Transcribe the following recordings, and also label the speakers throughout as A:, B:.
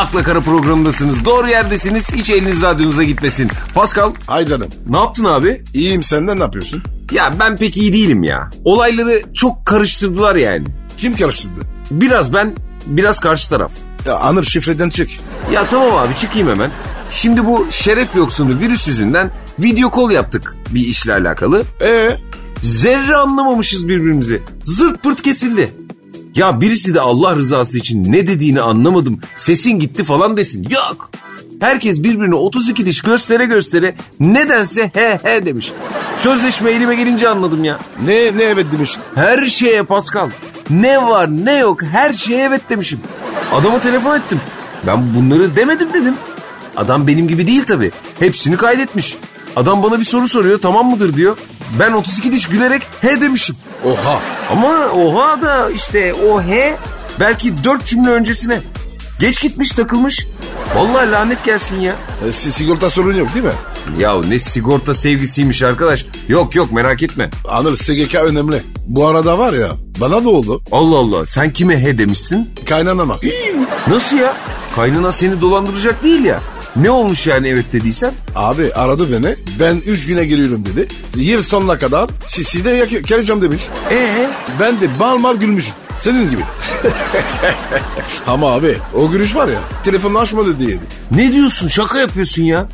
A: Akla Kara programındasınız. Doğru yerdesiniz. Hiç eliniz radyonuza gitmesin. Pascal
B: Hay canım.
A: ne yaptın abi?
B: İyiyim senden ne yapıyorsun?
A: Ya ben pek iyi değilim ya. Olayları çok karıştırdılar yani.
B: Kim karıştırdı?
A: Biraz ben, biraz karşı taraf.
B: Ya Anır şifreden çık.
A: Ya tamam abi çıkayım hemen. Şimdi bu şeref yoksunu virüs yüzünden video call yaptık bir işle alakalı.
B: Ee,
A: Zerre anlamamışız birbirimizi. Zırt pırt kesildi. Ya birisi de Allah rızası için ne dediğini anlamadım. Sesin gitti falan desin. Yok. Herkes birbirine 32 diş göstere göstere nedense he he demiş. Sözleşme elime gelince anladım ya.
B: ne ne evet demiştin?
A: Her şeye Pascal. Ne var ne yok her şeye evet demişim. Adama telefon ettim. Ben bunları demedim dedim. Adam benim gibi değil tabii. Hepsini kaydetmiş. Adam bana bir soru soruyor tamam mıdır diyor. Ben 32 diş gülerek he demişim.
B: Oha.
A: Ama oha da işte o he belki 4 cümle öncesine. Geç gitmiş takılmış. Vallahi lanet gelsin ya.
B: E, si- sigorta sorun yok değil mi?
A: Ya ne sigorta sevgisiymiş arkadaş. Yok yok merak etme.
B: Anır SGK önemli. Bu arada var ya bana da oldu.
A: Allah Allah sen kime he demişsin?
B: Kaynanama.
A: Nasıl ya? Kaynana seni dolandıracak değil ya. Ne olmuş yani evet dediysen?
B: Abi aradı beni. Ben 3 güne geliyorum dedi. Yıl sonuna kadar sizi de yak- geleceğim demiş.
A: Ee?
B: Ben de bal mal gülmüşüm. Senin gibi. Ama abi o gülüş var ya telefonu açmadı diyedi.
A: Ne diyorsun şaka yapıyorsun ya?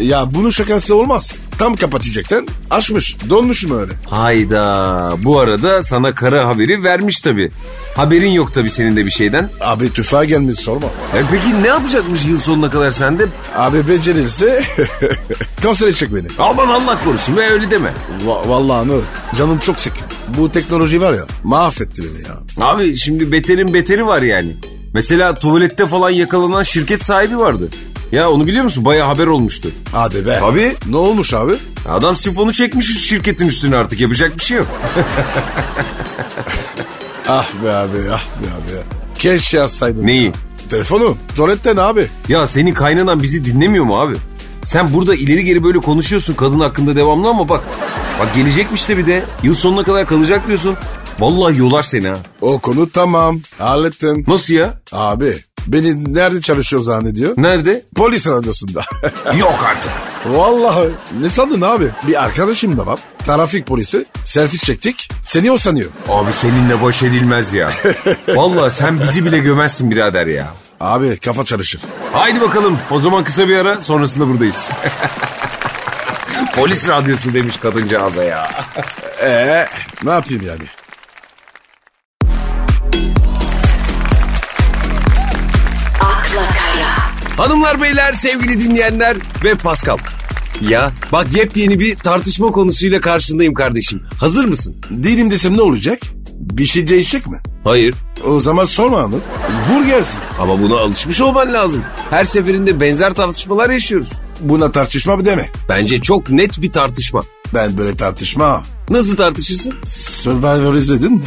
B: Ya bunun şakası olmaz. Tam kapatacaktın. Açmış. Donmuşum öyle.
A: Hayda bu arada sana kara haberi vermiş tabi. Haberin yok tabi senin de bir şeyden.
B: Abi tüfeğe gelmiş sorma.
A: E peki ne yapacakmış yıl sonuna kadar sende?
B: Abi becerirse kanser edecek beni.
A: Aman Allah korusun ve öyle deme.
B: Va- vallahi Nur canım çok sık. Bu teknoloji var ya mahvetti beni ya.
A: Abi şimdi beterin beteri var yani. Mesela tuvalette falan yakalanan şirket sahibi vardı. Ya onu biliyor musun? Baya haber olmuştu.
B: Hadi be.
A: Tabii.
B: Ne olmuş abi?
A: Adam sifonu çekmiş şirketin üstüne artık yapacak bir şey yok.
B: Ah be abi ah be abi ya. Keşke yazsaydın.
A: Neyi?
B: ya. Telefonu. Tuvaletten abi.
A: Ya senin kaynanan bizi dinlemiyor mu abi? Sen burada ileri geri böyle konuşuyorsun kadın hakkında devamlı ama bak. Bak gelecekmiş de bir de yıl sonuna kadar kalacak diyorsun. Vallahi yolar seni ha.
B: O konu tamam. Hallettim.
A: Nasıl ya?
B: Abi beni nerede çalışıyor zannediyor?
A: Nerede?
B: Polis radyosunda.
A: Yok artık.
B: Vallahi ne sandın abi? Bir arkadaşım da var. Trafik polisi. Selfie çektik. Seni o sanıyor.
A: Abi seninle baş edilmez ya. Vallahi sen bizi bile gömezsin birader ya.
B: Abi kafa çalışır.
A: Haydi bakalım o zaman kısa bir ara sonrasında buradayız. Polis radyosu demiş kadıncağıza ya.
B: Ee, ne yapayım yani?
A: Hanımlar beyler sevgili dinleyenler ve Pascal. Ya bak yepyeni bir tartışma konusuyla karşındayım kardeşim. Hazır mısın?
B: Değilim desem ne olacak? Bir şey değişecek mi?
A: Hayır.
B: O zaman sorma Anıl. Vur gelsin.
A: Ama buna alışmış olman lazım. Her seferinde benzer tartışmalar yaşıyoruz.
B: Buna tartışma mı deme.
A: Bence çok net bir tartışma.
B: Ben böyle tartışma.
A: Nasıl tartışırsın?
B: Survivor izledin mi?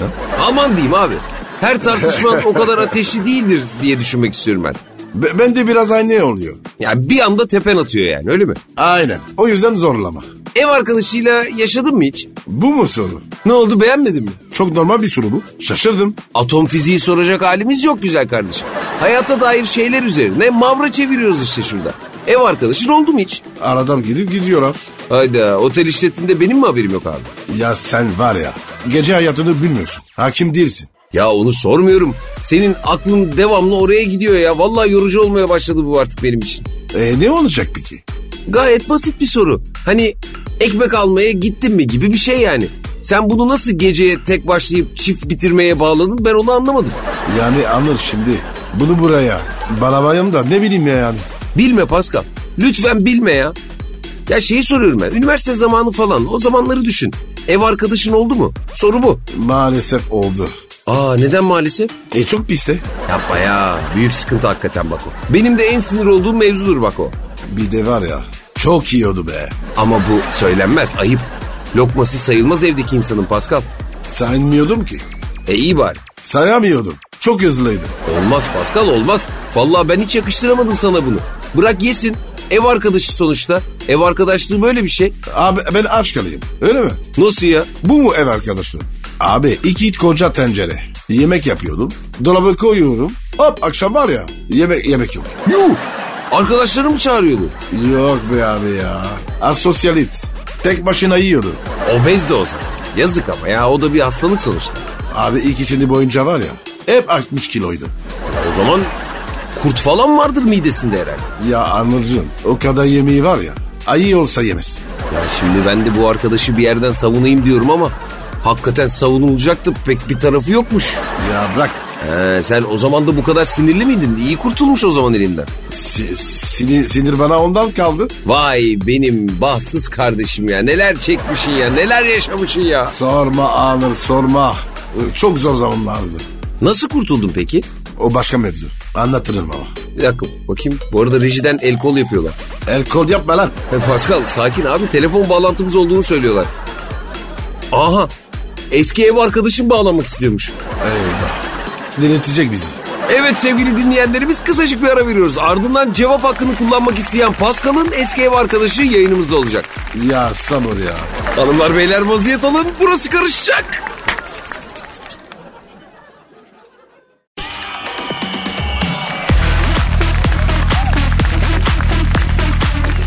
A: Aman diyeyim abi. Her tartışma o kadar ateşli değildir diye düşünmek istiyorum ben.
B: Be- ben de biraz aynı oluyor.
A: Ya bir anda tepen atıyor yani öyle mi?
B: Aynen. O yüzden zorlama.
A: Ev arkadaşıyla yaşadın mı hiç?
B: Bu mu soru?
A: Ne oldu beğenmedin mi?
B: Çok normal bir soru bu. Şaşırdım.
A: Atom fiziği soracak halimiz yok güzel kardeşim. Hayata dair şeyler üzerine mavra çeviriyoruz işte şurada. Ev arkadaşın oldu mu hiç?
B: Aradan gidip gidiyorlar.
A: Hayda otel işlettiğinde benim mi haberim yok abi?
B: Ya sen var ya gece hayatını bilmiyorsun. Hakim değilsin.
A: Ya onu sormuyorum. Senin aklın devamlı oraya gidiyor ya. Vallahi yorucu olmaya başladı bu artık benim için.
B: E ne olacak peki?
A: Gayet basit bir soru. Hani ekmek almaya gittin mi gibi bir şey yani. Sen bunu nasıl geceye tek başlayıp çift bitirmeye bağladın ben onu anlamadım.
B: Yani anır şimdi. Bunu buraya. Balabayım da ne bileyim ya yani.
A: Bilme Pascal. Lütfen bilme ya. Ya şeyi soruyorum ben. Üniversite zamanı falan o zamanları düşün. Ev arkadaşın oldu mu? Soru bu.
B: Maalesef oldu.
A: Aa neden maalesef?
B: E çok piste.
A: Yapma ya. Büyük sıkıntı hakikaten bak o. Benim de en sinir olduğum mevzudur bak o.
B: Bir de var ya çok yiyordu be.
A: Ama bu söylenmez ayıp. Lokması sayılmaz evdeki insanın Pascal.
B: Saymıyordum ki.
A: E iyi bari.
B: Sayamıyordum. Çok hızlıydı.
A: Olmaz Pascal olmaz. Vallahi ben hiç yakıştıramadım sana bunu. Bırak yesin. Ev arkadaşı sonuçta. Ev arkadaşlığı böyle bir şey.
B: Abi ben aç kalayım. Öyle mi?
A: Nasıl ya?
B: Bu mu ev arkadaşlığı? Abi iki koca tencere. Yemek yapıyordum. Dolaba koyuyorum. Hop akşam var ya yemek yemek yok.
A: Yuh! Arkadaşları mı çağırıyordu?
B: Yok be abi ya. Asosyalit. Tek başına yiyordu.
A: Obez de o zaman. Yazık ama ya o da bir hastalık sonuçta.
B: Abi ikisini boyunca var ya hep 60 kiloydu.
A: O zaman kurt falan vardır midesinde herhalde.
B: Ya Anılcığım o kadar yemeği var ya ayı olsa yemez.
A: Ya şimdi ben de bu arkadaşı bir yerden savunayım diyorum ama hakikaten savunulacaktı pek bir tarafı yokmuş.
B: Ya bırak
A: He, sen o zaman da bu kadar sinirli miydin? İyi kurtulmuş o zaman elinden.
B: si- sinir, sinir bana ondan kaldı.
A: Vay benim bahtsız kardeşim ya. Neler çekmişsin ya. Neler yaşamışsın ya.
B: Sorma Anıl sorma. Çok zor zamanlardı.
A: Nasıl kurtuldun peki?
B: O başka mevzu. Anlatırım ama.
A: Bir dakika bakayım. Bu arada rejiden el kol yapıyorlar.
B: El kod yapma lan.
A: Pascal sakin abi. Telefon bağlantımız olduğunu söylüyorlar. Aha. Eski ev arkadaşım bağlamak istiyormuş.
B: Eyvah. Diletecek bizi.
A: Evet sevgili dinleyenlerimiz kısacık bir ara veriyoruz. Ardından cevap hakkını kullanmak isteyen Pascal'ın eski ev arkadaşı yayınımızda olacak.
B: Ya sabır ya.
A: Hanımlar beyler vaziyet alın burası karışacak.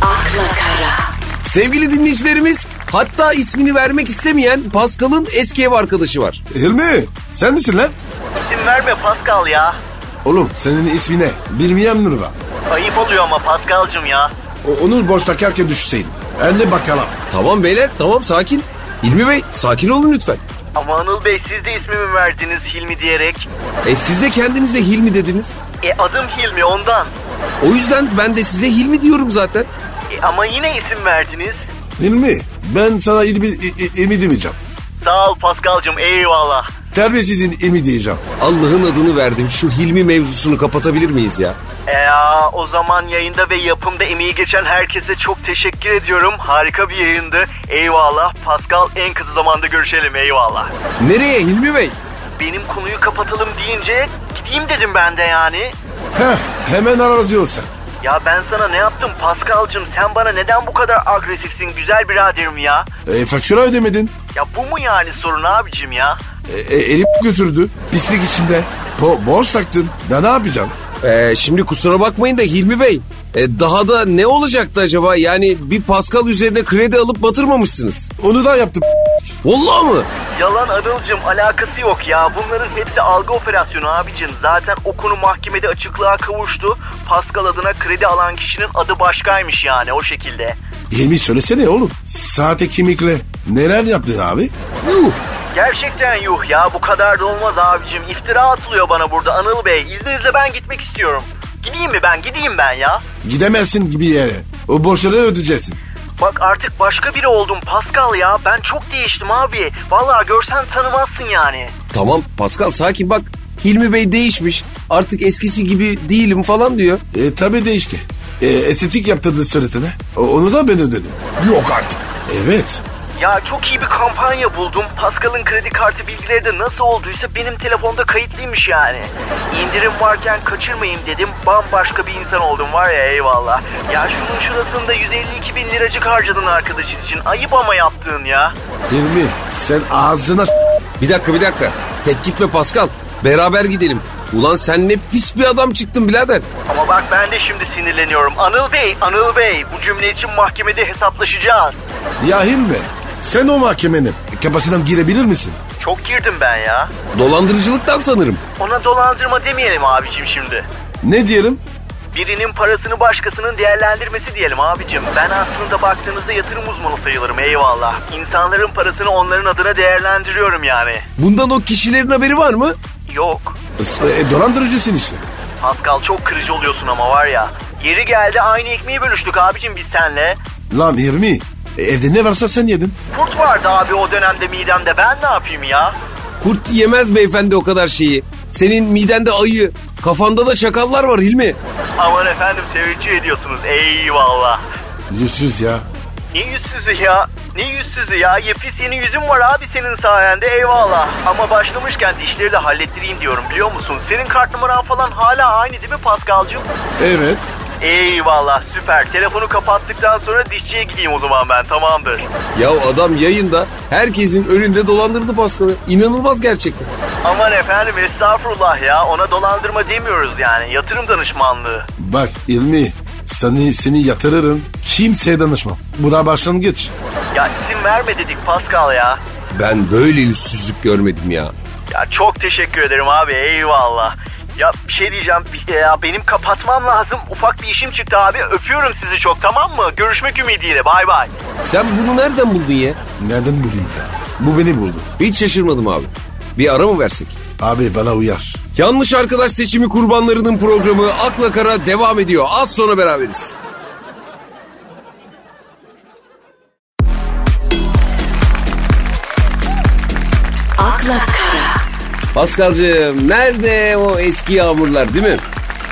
C: akla kara,
A: Sevgili dinleyicilerimiz hatta ismini vermek istemeyen Pascal'ın eski ev arkadaşı var.
B: Hilmi sen misin lan?
D: İsim verme Pascal ya.
B: Oğlum senin ismi ne? Bilmeyen mi var?
D: Ayıp oluyor ama Pascal'cım ya.
B: O- Onu boş takarken düşseydin. Ben de bakalım.
A: Tamam beyler tamam sakin. İlmi Bey sakin olun lütfen.
D: Ama Anıl Bey siz de ismimi verdiniz Hilmi diyerek.
A: E siz de kendinize Hilmi dediniz.
D: E adım Hilmi ondan.
A: O yüzden ben de size Hilmi diyorum zaten.
D: E, ama yine isim verdiniz.
B: Hilmi ben sana ilmi, i- i- ilmi demeyeceğim.
D: Sağ ol Pascal'cım eyvallah.
B: Terbiyesizin ilmi diyeceğim.
A: Allah'ın adını verdim. Şu Hilmi mevzusunu kapatabilir miyiz ya?
D: E, aa, o zaman yayında ve yapımda emeği geçen herkese çok teşekkür ediyorum. Harika bir yayındı. Eyvallah. Pascal en kısa zamanda görüşelim eyvallah.
A: Nereye Hilmi Bey?
D: Benim konuyu kapatalım deyince gideyim dedim ben de yani.
B: Heh hemen arazıyorsan.
D: Ya ben sana ne yaptım Pascal'cım sen bana neden bu kadar agresifsin güzel biraderim ya?
B: E, fatura ödemedin.
D: Ya bu mu yani sorun abicim ya?
B: E, e, elip götürdü. Pislik içinde. Bo borç taktın. Da ne yapacaksın?
A: Ee, şimdi kusura bakmayın da Hilmi Bey. E, daha da ne olacaktı acaba? Yani bir Pascal üzerine kredi alıp batırmamışsınız.
B: Onu da yaptım.
A: Vallahi mı?
D: Yalan Anıl'cım alakası yok ya. Bunların hepsi algı operasyonu abicim. Zaten o konu mahkemede açıklığa kavuştu. Pascal adına kredi alan kişinin adı başkaymış yani o şekilde.
B: Hilmi söylesene oğlum. Sahte kimlikle neler yaptın abi?
A: Yuh.
D: Gerçekten yuh ya bu kadar da olmaz abicim. İftira atılıyor bana burada Anıl Bey. İzninizle ben gitmek istiyorum. Gideyim mi ben? Gideyim ben ya.
B: Gidemezsin gibi yere. O borçları ödeyeceksin.
D: Bak artık başka biri oldum Pascal ya. Ben çok değiştim abi. Vallahi görsen tanımazsın yani.
A: Tamam Pascal sakin bak. Hilmi Bey değişmiş. Artık eskisi gibi değilim falan diyor.
B: E tabi değişti. E, estetik yaptırdı suratına. O- Onu da ben ödedim. Yok artık. Evet.
D: Ya çok iyi bir kampanya buldum. Pascal'ın kredi kartı bilgileri de nasıl olduysa benim telefonda kayıtlıymış yani. İndirim varken kaçırmayayım dedim. Bambaşka bir insan oldum var ya eyvallah. Ya şunun şurasında 152 bin liracık harcadın arkadaşın için. Ayıp ama yaptığın ya.
B: Hilmi sen ağzına
A: Bir dakika bir dakika. Tek gitme Pascal. Beraber gidelim. Ulan sen ne pis bir adam çıktın birader.
D: Ama bak ben de şimdi sinirleniyorum. Anıl Bey, Anıl Bey bu cümle için mahkemede hesaplaşacağız.
B: Ya Hilmi sen o mahkemenin kapısından girebilir misin?
D: Çok girdim ben ya.
A: Dolandırıcılıktan sanırım.
D: Ona dolandırma demeyelim abicim şimdi.
B: Ne diyelim?
D: Birinin parasını başkasının değerlendirmesi diyelim abicim. Ben aslında baktığınızda yatırım uzmanı sayılırım eyvallah. İnsanların parasını onların adına değerlendiriyorum yani.
A: Bundan o kişilerin haberi var mı?
D: Yok.
B: E, dolandırıcısın işte.
D: Pascal çok kırıcı oluyorsun ama var ya. Yeri geldi aynı ekmeği bölüştük abicim biz senle.
B: Lan Hilmi e, evde ne varsa sen yedin.
D: Kurt vardı abi o dönemde midemde ben ne yapayım ya?
A: Kurt yemez beyefendi o kadar şeyi. Senin midende ayı, kafanda da çakallar var Hilmi.
D: Aman efendim teveccüh ediyorsunuz eyvallah.
B: Yüzsüz ya.
D: Ne yüzsüzü ya? Ne yüzsüzü ya? Yepis yeni yüzüm var abi senin sayende eyvallah. Ama başlamışken dişleri de hallettireyim diyorum biliyor musun? Senin kart numaran falan hala aynı değil mi Pascal'cığım?
B: Evet.
D: Eyvallah süper. Telefonu kapattıktan sonra dişçiye gideyim o zaman ben tamamdır.
A: Ya adam yayında herkesin önünde dolandırdı Pascal'ı. İnanılmaz gerçekten.
D: Aman efendim estağfurullah ya. Ona dolandırma demiyoruz yani. Yatırım danışmanlığı.
B: Bak İlmi seni, seni yatırırım. Kimseye danışmam. Bu da başlangıç.
D: Ya izin verme dedik Pascal ya.
A: Ben böyle yüzsüzlük görmedim ya.
D: Ya çok teşekkür ederim abi eyvallah. Ya bir şey diyeceğim ya benim kapatmam lazım. Ufak bir işim çıktı abi. Öpüyorum sizi çok tamam mı? Görüşmek ümidiyle bay bay.
A: Sen bunu nereden buldun ya?
B: Nereden buldun ya? Bu beni buldu.
A: Hiç şaşırmadım abi. Bir ara mı versek?
B: Abi bana uyar.
A: Yanlış arkadaş seçimi kurbanlarının programı Akla Kara devam ediyor. Az sonra beraberiz.
C: akla kara,
A: Paskal'cığım nerede o eski yağmurlar değil mi?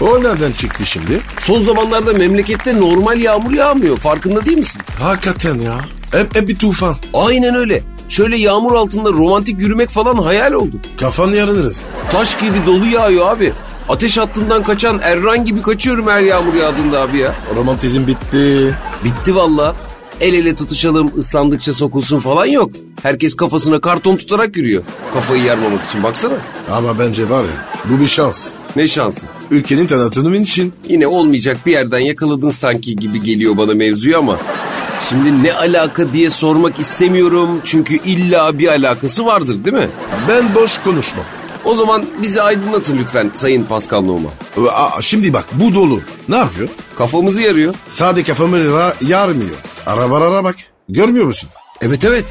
B: O nereden çıktı şimdi?
A: Son zamanlarda memlekette normal yağmur yağmıyor. Farkında değil misin?
B: Hakikaten ya. Hep, hep bir tufan.
A: Aynen öyle. Şöyle yağmur altında romantik yürümek falan hayal oldu.
B: Kafanı yarılırız.
A: Taş gibi dolu yağıyor abi. Ateş hattından kaçan Erran gibi kaçıyorum her yağmur yağdığında abi ya.
B: Romantizm bitti.
A: Bitti valla. El ele tutuşalım ıslandıkça sokulsun falan yok. Herkes kafasına karton tutarak yürüyor. Kafayı yarmamak için baksana.
B: Ama bence var ya bu bir şans.
A: Ne şansı.
B: Ülkenin tanıtımı için.
A: Yine olmayacak bir yerden yakaladın sanki gibi geliyor bana mevzuyu ama... Şimdi ne alaka diye sormak istemiyorum. Çünkü illa bir alakası vardır değil mi?
B: Ben boş konuşmam.
A: O zaman bizi aydınlatın lütfen Sayın Pascal Numa.
B: Aa, şimdi bak bu dolu. Ne yapıyor?
A: Kafamızı yarıyor.
B: Sade kafamı ra- yarmıyor. Arabalara bak. Görmüyor musun?
A: Evet evet.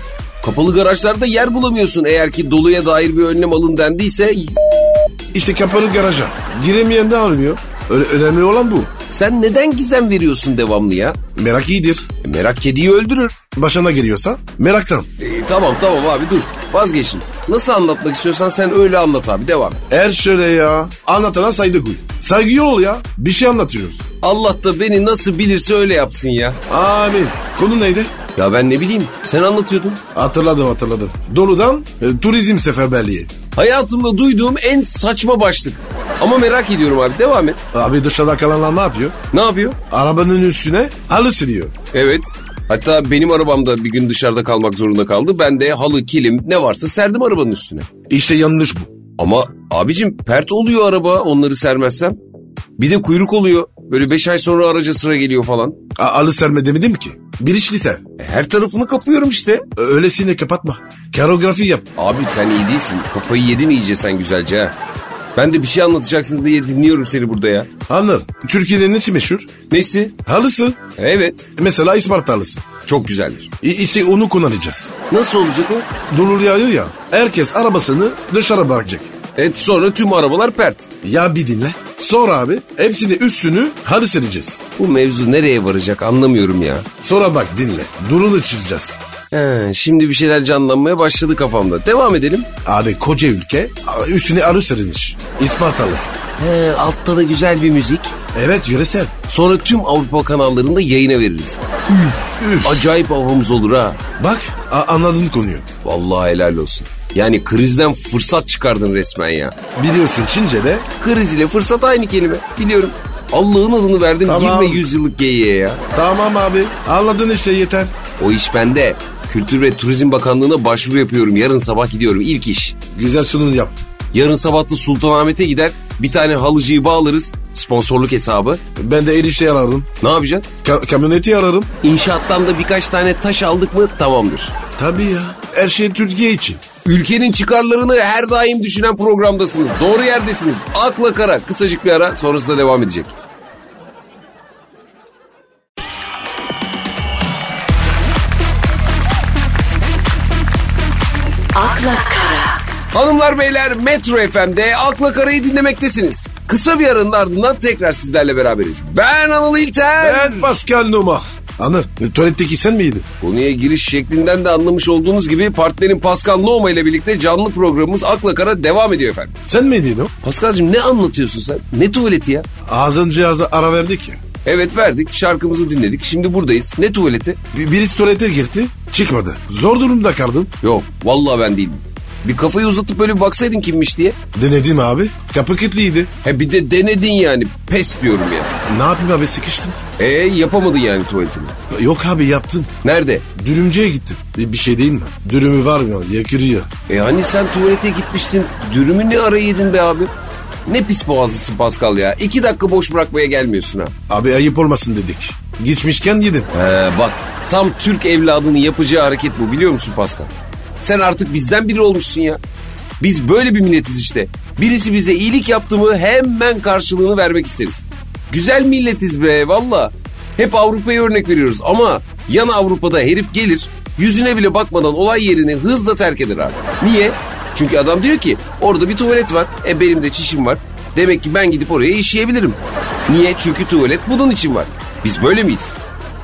A: Kapalı garajlarda yer bulamıyorsun eğer ki doluya dair bir önlem alın dendiyse.
B: İşte kapalı garaja. Giremeyen de almıyor. Öyle, önemli olan bu.
A: Sen neden gizem veriyorsun devamlı ya?
B: Merak iyidir.
A: E, merak kediyi öldürür.
B: Başına geliyorsa meraktan.
A: E, tamam tamam abi dur vazgeçin. Nasıl anlatmak istiyorsan sen öyle anlat abi devam.
B: Eğer şöyle ya. Anlatana saygı duy. Saygı ol ya. Bir şey anlatıyoruz.
A: Allah da beni nasıl bilirse öyle yapsın ya.
B: Amin. Konu neydi?
A: Ya ben ne bileyim sen anlatıyordun.
B: Hatırladım hatırladım. Doludan e, turizm seferberliği.
A: Hayatımda duyduğum en saçma başlık. Ama merak ediyorum abi devam et.
B: Abi dışarıda kalanlar ne yapıyor?
A: Ne yapıyor?
B: Arabanın üstüne halı siliyor.
A: Evet. Hatta benim arabamda bir gün dışarıda kalmak zorunda kaldı. Ben de halı, kilim ne varsa serdim arabanın üstüne.
B: İşte yanlış bu.
A: Ama abicim pert oluyor araba onları sermezsem. Bir de kuyruk oluyor. Böyle 5 ay sonra araca sıra geliyor falan.
B: A- halı serme demedim ki. Bir işli ser.
A: E, Her tarafını kapıyorum işte.
B: Öylesine kapatma. Karografi yap.
A: Abi sen iyi değilsin. Kafayı yedin iyice sen güzelce ha. Ben de bir şey anlatacaksın diye dinliyorum seni burada ya.
B: Anlar. Türkiye'de nesi meşhur?
A: Nesi?
B: Halısı.
A: Evet.
B: Mesela İsparta halısı.
A: Çok güzeldir.
B: İ- işte onu kullanacağız.
A: Nasıl olacak o?
B: Dolu yağıyor ya. Herkes arabasını dışarı bırakacak.
A: Evet sonra tüm arabalar pert.
B: Ya bir dinle. Sonra abi hepsini üstünü halı sereceğiz.
A: Bu mevzu nereye varacak anlamıyorum ya.
B: Sonra bak dinle. Durunu çizeceğiz.
A: He, şimdi bir şeyler canlanmaya başladı kafamda. Devam edelim.
B: Abi koca ülke üstüne halı serilmiş. İsparta halısı.
A: He, altta da güzel bir müzik.
B: Evet yöresel.
A: Sonra tüm Avrupa kanallarında yayına veririz.
B: Üf.
A: Acayip havamız olur ha.
B: Bak anladın konuyu.
A: Vallahi helal olsun. Yani krizden fırsat çıkardın resmen ya.
B: Biliyorsun Çince'de
A: Kriz ile fırsat aynı kelime. Biliyorum. Allah'ın adını verdim
B: Tamam.
A: girme yüzyıllık geyiğe ya.
B: tamam abi anladın işte yeter.
A: O iş bende. Kültür ve Turizm Bakanlığı'na başvuru yapıyorum. Yarın sabah gidiyorum ilk iş.
B: Güzel sunum yap.
A: Yarın sabah da Sultanahmet'e gider. Bir tane halıcıyı bağlarız. Sponsorluk hesabı.
B: Ben de erişte ararım.
A: Ne yapacaksın?
B: Ka- kamyoneti ararım.
A: İnşaattan da birkaç tane taş aldık mı tamamdır.
B: Tabii ya. Her şey Türkiye için.
A: Ülkenin çıkarlarını her daim düşünen programdasınız. Doğru yerdesiniz. Akla kara. Kısacık bir ara sonrasında devam edecek.
C: akla kara,
A: Hanımlar beyler Metro FM'de Akla Kara'yı dinlemektesiniz. Kısa bir aranın ardından tekrar sizlerle beraberiz. Ben Anıl İlter.
B: Ben Pascal Numa. Anı tuvaletteki sen miydin?
A: Konuya giriş şeklinden de anlamış olduğunuz gibi partnerim Pascal Noma ile birlikte canlı programımız Akla Kara devam ediyor efendim.
B: Sen miydin o?
A: Pascal'cığım ne anlatıyorsun sen? Ne tuvaleti ya?
B: Ağzın cihazı ara verdik ya.
A: Evet verdik şarkımızı dinledik şimdi buradayız. Ne tuvaleti?
B: Bir- Birisi tuvalete girdi çıkmadı. Zor durumda kaldım.
A: Yok vallahi ben değildim. Bir kafayı uzatıp böyle bir baksaydın kimmiş diye.
B: Denedim abi. Kapı kilitliydi.
A: He bir de denedin yani. Pes diyorum ya.
B: Ne yapayım abi sıkıştım.
A: E yapamadın yani tuvaletini.
B: Yok abi yaptın.
A: Nerede?
B: Dürümcüye gittim. Bir, şey değil mi? Dürümü var mı? Yakırıyor.
A: E hani sen tuvalete gitmiştin. Dürümü ne ara yedin be abi? Ne pis boğazlısın Pascal ya. İki dakika boş bırakmaya gelmiyorsun ha.
B: Abi ayıp olmasın dedik. Gitmişken yedim.
A: He bak tam Türk evladının yapacağı hareket bu biliyor musun Pascal? Sen artık bizden biri olmuşsun ya. Biz böyle bir milletiz işte. Birisi bize iyilik yaptı mı hemen karşılığını vermek isteriz. Güzel milletiz be valla. Hep Avrupa'ya örnek veriyoruz ama yan Avrupa'da herif gelir yüzüne bile bakmadan olay yerini hızla terk eder abi. Niye? Çünkü adam diyor ki orada bir tuvalet var. E benim de çişim var. Demek ki ben gidip oraya işeyebilirim. Niye? Çünkü tuvalet bunun için var. Biz böyle miyiz?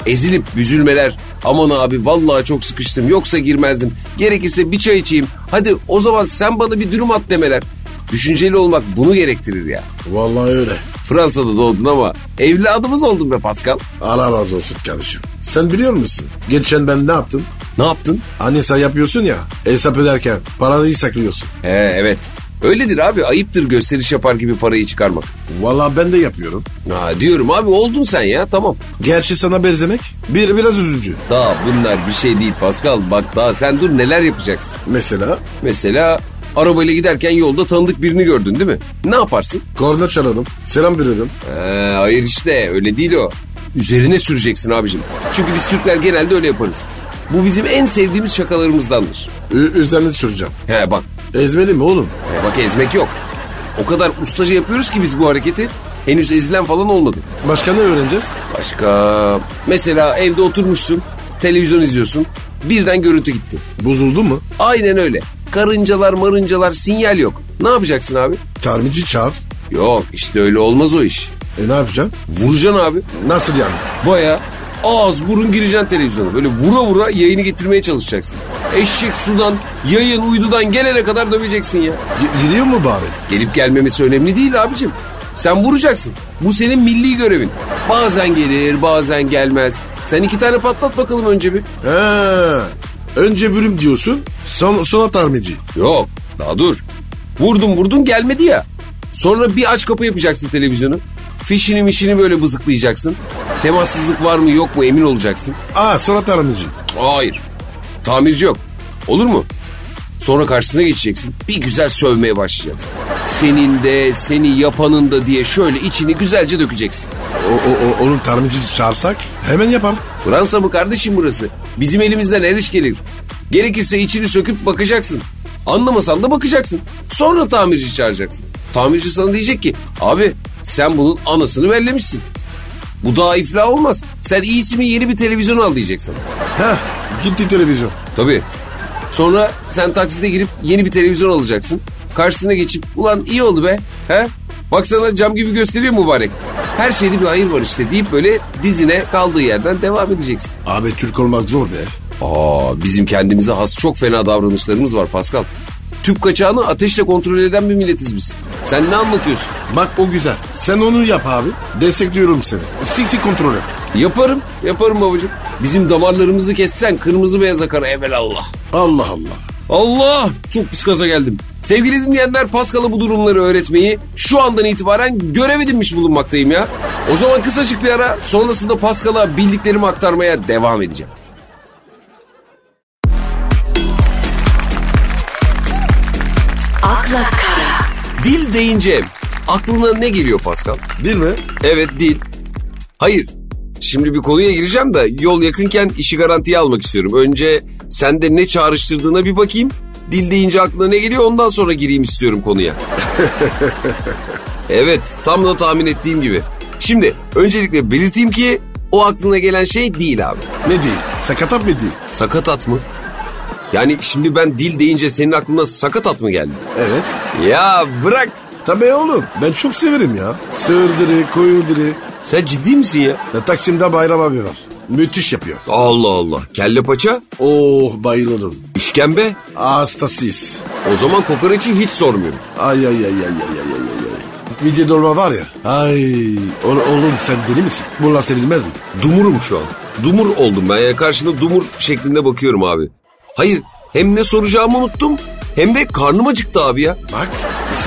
A: Ezilip büzülmeler. Aman abi vallahi çok sıkıştım yoksa girmezdim. Gerekirse bir çay içeyim. Hadi o zaman sen bana bir dürüm at demeler. Düşünceli olmak bunu gerektirir ya.
B: Vallahi öyle.
A: Fransa'da doğdun ama evladımız oldun be Pascal.
B: Allah razı olsun kardeşim. Sen biliyor musun? Geçen ben ne yaptım?
A: Ne yaptın?
B: Hani sen yapıyorsun ya hesap ederken parayı saklıyorsun.
A: He evet. Öyledir abi ayıptır gösteriş yapar gibi parayı çıkarmak.
B: Vallahi ben de yapıyorum.
A: Ha, diyorum abi oldun sen ya tamam.
B: Gerçi sana benzemek bir biraz üzücü.
A: Daha bunlar bir şey değil Pascal. Bak daha sen dur neler yapacaksın.
B: Mesela
A: Mesela arabayla giderken yolda tanıdık birini gördün değil mi? Ne yaparsın?
B: korna çalalım, selam veririm.
A: Ee, hayır işte öyle değil o. Üzerine süreceksin abicim. Çünkü biz Türkler genelde öyle yaparız. Bu bizim en sevdiğimiz şakalarımızdandır.
B: Ü- üzerine süreceğim.
A: He bak.
B: Ezmeli mi oğlum?
A: He bak ezmek yok. O kadar ustaca yapıyoruz ki biz bu hareketi. Henüz ezilen falan olmadı.
B: Başka ne öğreneceğiz?
A: Başka... Mesela evde oturmuşsun. Televizyon izliyorsun. Birden görüntü gitti.
B: Bozuldu mu?
A: Aynen öyle. Karıncalar marıncalar sinyal yok. Ne yapacaksın abi?
B: Tamirci çağır.
A: Yok işte öyle olmaz o iş.
B: E ne yapacaksın?
A: Vuracaksın abi.
B: Nasıl yani?
A: Baya ağız burun gireceksin televizyona. Böyle vura vura yayını getirmeye çalışacaksın. Eşek sudan, yayın uydudan gelene kadar döveceksin ya.
B: Gidiyor mu bari?
A: Gelip gelmemesi önemli değil abicim. Sen vuracaksın. Bu senin milli görevin. Bazen gelir bazen gelmez. Sen iki tane patlat bakalım önce bir.
B: He. Önce vürüm diyorsun, son, sonra tamirci.
A: Yok daha dur. Vurdun vurdun gelmedi ya. Sonra bir aç kapı yapacaksın televizyonu. Fişini mişini böyle bızıklayacaksın. Temassızlık var mı yok mu emin olacaksın.
B: Aa sonra tamirci.
A: Hayır. Tamirci yok. Olur mu? Sonra karşısına geçeceksin. Bir güzel sövmeye başlayacaksın. Senin de seni yapanın da diye şöyle içini güzelce dökeceksin.
B: O, o, o, onun tamirci çağırsak hemen yapar.
A: Fransa mı kardeşim burası? Bizim elimizden her iş gelir. Gerekirse içini söküp bakacaksın. Anlamasan da bakacaksın. Sonra tamirci çağıracaksın. Tamirci sana diyecek ki abi sen bunun anasını bellemişsin. Bu daha iflah olmaz. Sen iyisi mi yeni bir televizyon al diyeceksin.
B: Heh gitti televizyon.
A: Tabii. Sonra sen takside girip yeni bir televizyon alacaksın. Karşısına geçip ulan iyi oldu be. He? Baksana cam gibi gösteriyor mübarek. Her şeyde bir hayır var işte deyip böyle dizine kaldığı yerden devam edeceksin.
B: Abi Türk olmak zor be.
A: Aa, bizim kendimize has çok fena davranışlarımız var Pascal. Tüp kaçağını ateşle kontrol eden bir milletiz biz. Sen ne anlatıyorsun?
B: Bak o güzel. Sen onu yap abi. Destekliyorum seni. Sik sik kontrol et.
A: Yaparım, yaparım babacığım. Bizim damarlarımızı kessen kırmızı beyaz akar evelallah.
B: Allah Allah.
A: Allah! Çok pis gaza geldim. Sevgili dinleyenler Pascal'a bu durumları öğretmeyi şu andan itibaren görev edinmiş bulunmaktayım ya. O zaman kısacık bir ara sonrasında Pascal'a bildiklerimi aktarmaya devam edeceğim.
C: Akla kara,
A: Dil deyince aklına ne geliyor Pascal?
B: Değil mi?
A: Evet dil. Hayır. Şimdi bir konuya gireceğim de yol yakınken işi garantiye almak istiyorum. Önce sende ne çağrıştırdığına bir bakayım. Dil deyince aklına ne geliyor ondan sonra gireyim istiyorum konuya. evet tam da tahmin ettiğim gibi. Şimdi öncelikle belirteyim ki o aklına gelen şey değil abi.
B: Ne değil? Sakatat mı değil?
A: Sakatat mı? Yani şimdi ben dil deyince senin aklına sakatat mı geldi?
B: Evet.
A: Ya bırak.
B: Tabii oğlum. Ben çok severim ya. Sığır koyun diri.
A: Sen ciddi misin ya?
B: Ya, Taksim'de Bayram abi var. Müthiş yapıyor.
A: Allah Allah. Kelle paça,
B: Oh bayılırım.
A: işkembe.
B: Hastasıyız.
A: O zaman kokoreçi hiç sormuyorum.
B: Ay ay ay ay ay ay ay ay. ay. Midye dolma var ya. Ay o- oğlum sen deli misin? Bunlar sevilmez mi?
A: Dumurum şu an. Dumur oldum ben. Yani karşında dumur şeklinde bakıyorum abi. Hayır hem ne soracağımı unuttum Hem de karnım acıktı abi ya.
B: Bak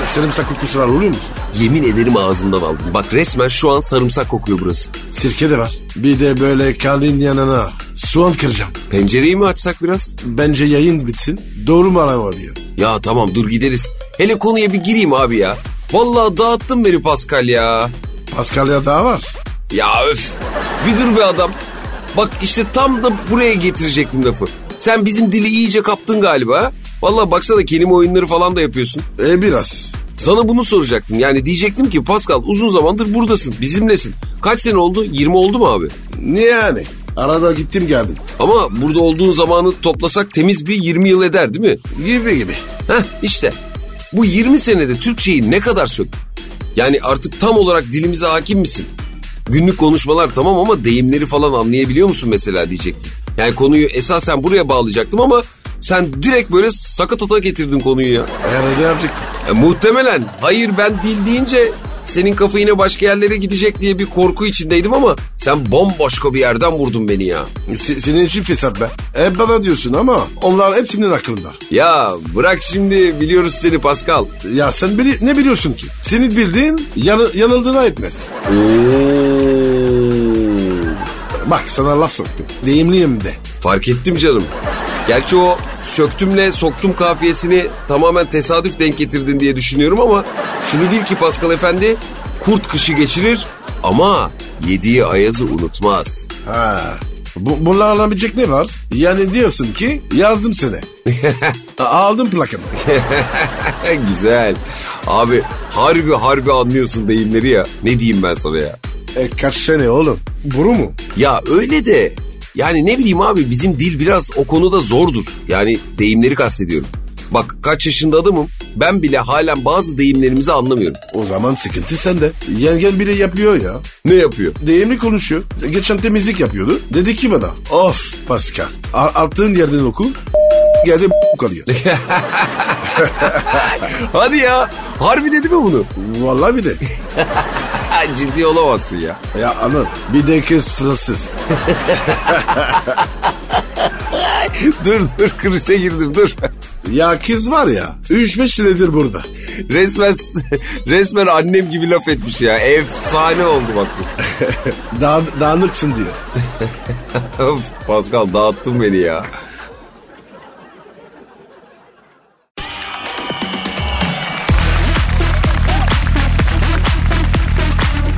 B: sarımsak kokusu var oluyor musun?
A: Yemin ederim ağzımdan aldım. Bak resmen şu an sarımsak kokuyor burası.
B: Sirke de var. Bir de böyle kaldığın yanına soğan kıracağım.
A: Pencereyi mi açsak biraz?
B: Bence yayın bitsin. Doğru mu arama diyor.
A: Ya tamam dur gideriz. Hele konuya bir gireyim abi ya. Vallahi dağıttın beni Pascal ya.
B: Paskalya daha var.
A: Ya öf. Bir dur be adam. Bak işte tam da buraya getirecektim lafı. Sen bizim dili iyice kaptın galiba. ha? Vallahi baksana kelime oyunları falan da yapıyorsun.
B: E biraz.
A: Sana bunu soracaktım. Yani diyecektim ki Pascal uzun zamandır buradasın. Bizimlesin. Kaç sene oldu? 20 oldu mu abi?
B: Ne yani? Arada gittim geldim.
A: Ama burada olduğun zamanı toplasak temiz bir 20 yıl eder değil mi?
B: Gibi gibi.
A: Heh işte. Bu 20 senede Türkçeyi ne kadar söktün? Yani artık tam olarak dilimize hakim misin? Günlük konuşmalar tamam ama deyimleri falan anlayabiliyor musun mesela diyecektim. Yani konuyu esasen buraya bağlayacaktım ama sen direkt böyle sakatata getirdin konuyu ya.
B: Herhalde yapacaktım.
A: E, muhtemelen hayır ben dil deyince senin kafa yine başka yerlere gidecek diye bir korku içindeydim ama sen bomboşka bir yerden vurdun beni ya.
B: Se- senin için fesat be. Hep bana diyorsun ama onlar hepsinin aklında.
A: Ya bırak şimdi biliyoruz seni Pascal.
B: Ya sen bili- ne biliyorsun ki? Senin bildiğin yanı- yanıldığına etmez. Bak sana laf soktum. Deyimliyim de.
A: Fark ettim canım. Gerçi o söktümle soktum kafiyesini tamamen tesadüf denk getirdin diye düşünüyorum ama şunu bil ki Pascal Efendi kurt kışı geçirir ama yediği ayazı unutmaz.
B: Ha. Bu, bunlarla alabilecek ne var? Yani diyorsun ki yazdım seni. Aldım plakanı.
A: Güzel. Abi harbi harbi anlıyorsun deyimleri ya. Ne diyeyim ben sana ya?
B: E, kaç sene oğlum? Buru mu?
A: Ya öyle de yani ne bileyim abi bizim dil biraz o konuda zordur. Yani deyimleri kastediyorum. Bak kaç yaşında adamım ben bile halen bazı deyimlerimizi anlamıyorum.
B: O zaman sıkıntı sende. Yengen bile yapıyor ya.
A: Ne yapıyor?
B: Deyimli konuşuyor. Geçen temizlik yapıyordu. Dedi ki bana of Pascal a- attığın yerden oku geldi kalıyor.
A: Hadi ya harbi dedi mi bunu?
B: Vallahi bir de.
A: Ciddi olamazsın ya.
B: Ya anıl bir de kız Fransız.
A: dur dur krize girdim dur.
B: Ya kız var ya 3-5 senedir burada.
A: Resmen resmen annem gibi laf etmiş ya. Efsane oldu bak bu.
B: Dağ, dağınıksın diyor.
A: Pascal dağıttın beni ya.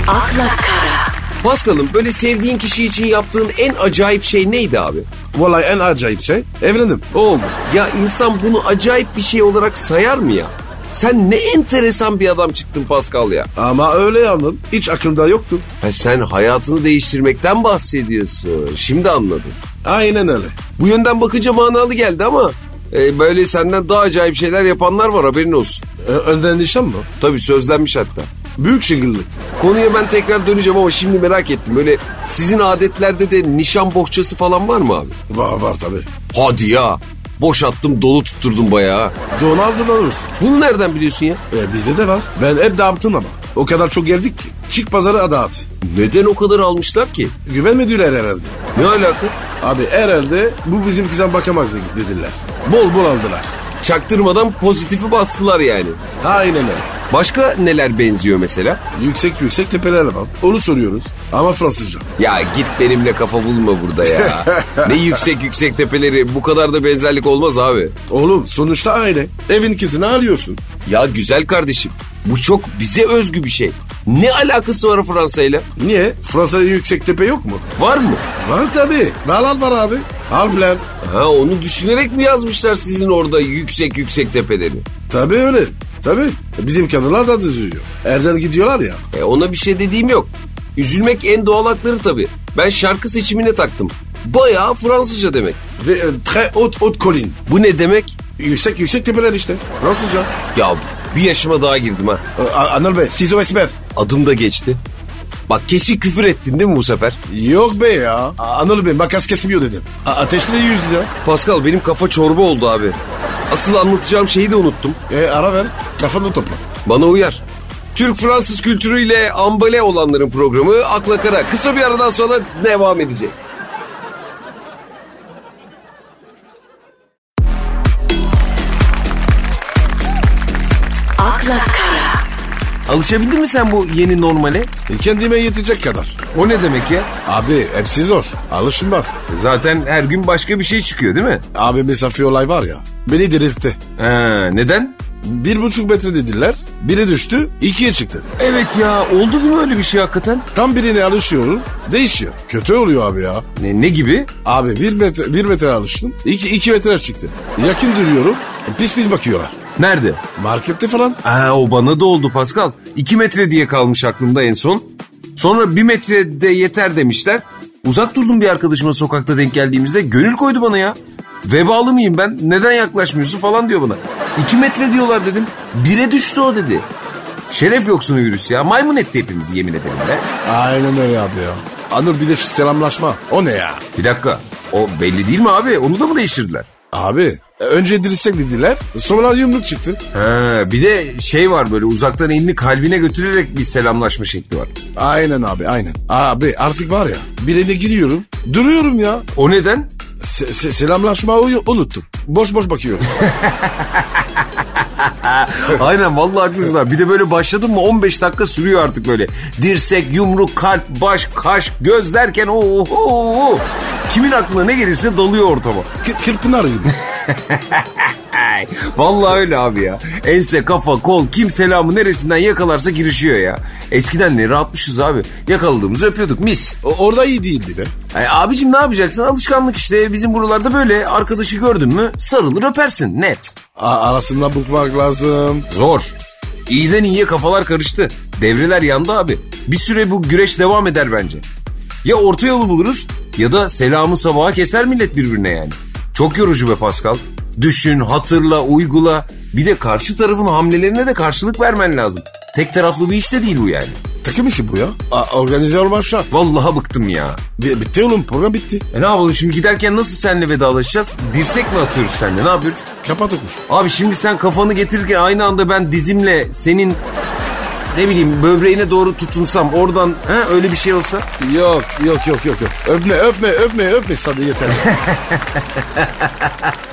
C: Akla kara,
A: Pascal'ım böyle sevdiğin kişi için yaptığın en acayip şey neydi abi?
B: Vallahi en acayip şey evlendim. O oldu.
A: Ya insan bunu acayip bir şey olarak sayar mı ya? Sen ne enteresan bir adam çıktın Pascal ya.
B: Ama öyle anladım. Hiç aklımda yoktu.
A: Ha sen hayatını değiştirmekten bahsediyorsun. Şimdi anladım.
B: Aynen öyle.
A: Bu yönden bakınca manalı geldi ama e, böyle senden daha acayip şeyler yapanlar var haberin olsun.
B: Ö- önden nişan mı?
A: Tabii sözlenmiş hatta.
B: Büyük şehirlik.
A: Konuya ben tekrar döneceğim ama şimdi merak ettim. Böyle sizin adetlerde de nişan bohçası falan var mı abi?
B: Var var tabii.
A: Hadi ya. Boşattım dolu tutturdum bayağı.
B: Donald'ın alırsın.
A: Bunu nereden biliyorsun ya?
B: E, bizde de var. Ben hep dağıttım ama. O kadar çok geldik ki. Çık pazara dağıt.
A: Neden o kadar almışlar ki?
B: Güvenmediler herhalde.
A: Ne alaka?
B: Abi herhalde bu bizim kızan bakamaz dediler. Bol bol aldılar.
A: Çaktırmadan pozitifi bastılar yani.
B: Aynen öyle.
A: Başka neler benziyor mesela?
B: Yüksek yüksek tepeler var. Onu soruyoruz. Ama Fransızca.
A: Ya git benimle kafa bulma burada ya. ne yüksek yüksek tepeleri bu kadar da benzerlik olmaz abi.
B: Oğlum sonuçta aile. Evin kızını arıyorsun.
A: Ya güzel kardeşim bu çok bize özgü bir şey. Ne alakası var Fransa'yla?
B: Niye? Fransa'da yüksek tepe yok mu?
A: Var mı?
B: Var tabii. Dağlar var abi. Harbiler.
A: Ha onu düşünerek mi yazmışlar sizin orada yüksek yüksek tepeleri?
B: Tabii öyle. Tabii. Bizim kadınlar da düzüyor. Erden gidiyorlar ya.
A: E ona bir şey dediğim yok. Üzülmek en doğal hakları tabii. Ben şarkı seçimine taktım. Bayağı Fransızca demek.
B: Ve e, très haute haute colline.
A: Bu ne demek?
B: Yüksek yüksek tepeler işte. Fransızca.
A: Ya bir yaşıma daha girdim ha.
B: E, A- Anıl Bey, siz o esmer.
A: Adım da geçti. Bak kesin küfür ettin değil mi bu sefer?
B: Yok be ya. Anıl Bey makas kesmiyor dedim. A- ateşle yüz ya.
A: Pascal benim kafa çorba oldu abi. Asıl anlatacağım şeyi de unuttum.
B: E ara ver. Kafanı topla.
A: Bana uyar. Türk-Fransız kültürüyle ambale olanların programı Akla Kara. Kısa bir aradan sonra devam edecek.
C: akla kara,
A: Alışabildin mi sen bu yeni normale?
B: E, kendime yetecek kadar.
A: O ne demek ya?
B: Abi hepsi zor. Alışılmaz.
A: Zaten her gün başka bir şey çıkıyor değil mi?
B: Abi mesafe olay var ya. Beni delirtti.
A: Ha, neden?
B: Bir buçuk metre dediler. Biri düştü. ikiye çıktı.
A: Evet ya oldu mi öyle bir şey hakikaten?
B: Tam birine alışıyorum. Değişiyor. Kötü oluyor abi ya.
A: Ne, ne gibi?
B: Abi bir metre, bir metre alıştım. İki, iki metre çıktı. Yakın duruyorum. Pis pis bakıyorlar.
A: Nerede?
B: Markette falan.
A: Aa, o bana da oldu Pascal. 2 metre diye kalmış aklımda en son. Sonra 1 metre de yeter demişler. Uzak durdum bir arkadaşıma sokakta denk geldiğimizde. Gönül koydu bana ya. Vebalı mıyım ben? Neden yaklaşmıyorsun falan diyor bana. 2 metre diyorlar dedim. 1'e düştü o dedi. Şeref yoksunu virüs ya. Maymun etti hepimizi yemin ederim be.
B: Aynen öyle abi ya. Anır bir de selamlaşma. O ne ya?
A: Bir dakika. O belli değil mi abi? Onu da mı değiştirdiler?
B: Abi önce dirsek dediler. Sonra yumruk çıktı.
A: Ha, bir de şey var böyle uzaktan elini kalbine götürerek bir selamlaşma şekli var.
B: Aynen abi aynen. Abi artık var ya birine gidiyorum. Duruyorum ya.
A: O neden?
B: Se- se- selamlaşmayı unuttum. Boş boş bakıyorum.
A: Aynen vallahi haklısın ha. Bir de böyle başladın mı 15 dakika sürüyor artık böyle. Dirsek, yumruk, kalp, baş, kaş, göz derken oho. Kimin aklına ne gelirse dalıyor ortama.
B: Kır- Kırpınar gibi.
A: Vallahi öyle abi ya. Ense, kafa, kol kim selamı neresinden yakalarsa girişiyor ya. Eskiden ne rahatmışız abi. Yakaladığımızı öpüyorduk mis.
B: O- orada iyi değildi be.
A: Ay, abicim ne yapacaksın? Alışkanlık işte. Bizim buralarda böyle arkadaşı gördün mü sarılır öpersin net.
B: A- arasında bakmak lazım.
A: Zor. İyiden iyiye kafalar karıştı. Devreler yandı abi. Bir süre bu güreş devam eder bence. Ya orta yolu buluruz ya da selamı sabaha keser millet birbirine yani. Çok yorucu be Pascal. Düşün, hatırla, uygula. Bir de karşı tarafın hamlelerine de karşılık vermen lazım. Tek taraflı bir iş de değil bu yani.
B: Takım işi bu ya. A- organize olmak şart.
A: Vallahi bıktım ya.
B: Bi- bitti oğlum program bitti.
A: E ne yapalım şimdi giderken nasıl seninle vedalaşacağız? Dirsek mi atıyoruz seninle ne yapıyoruz?
B: Kapat okuş.
A: Abi şimdi sen kafanı getirirken aynı anda ben dizimle senin ne bileyim böbreğine doğru tutunsam oradan ha, öyle bir şey olsa.
B: Yok yok yok yok. yok. Öpme öpme öpme öpme sana yeter.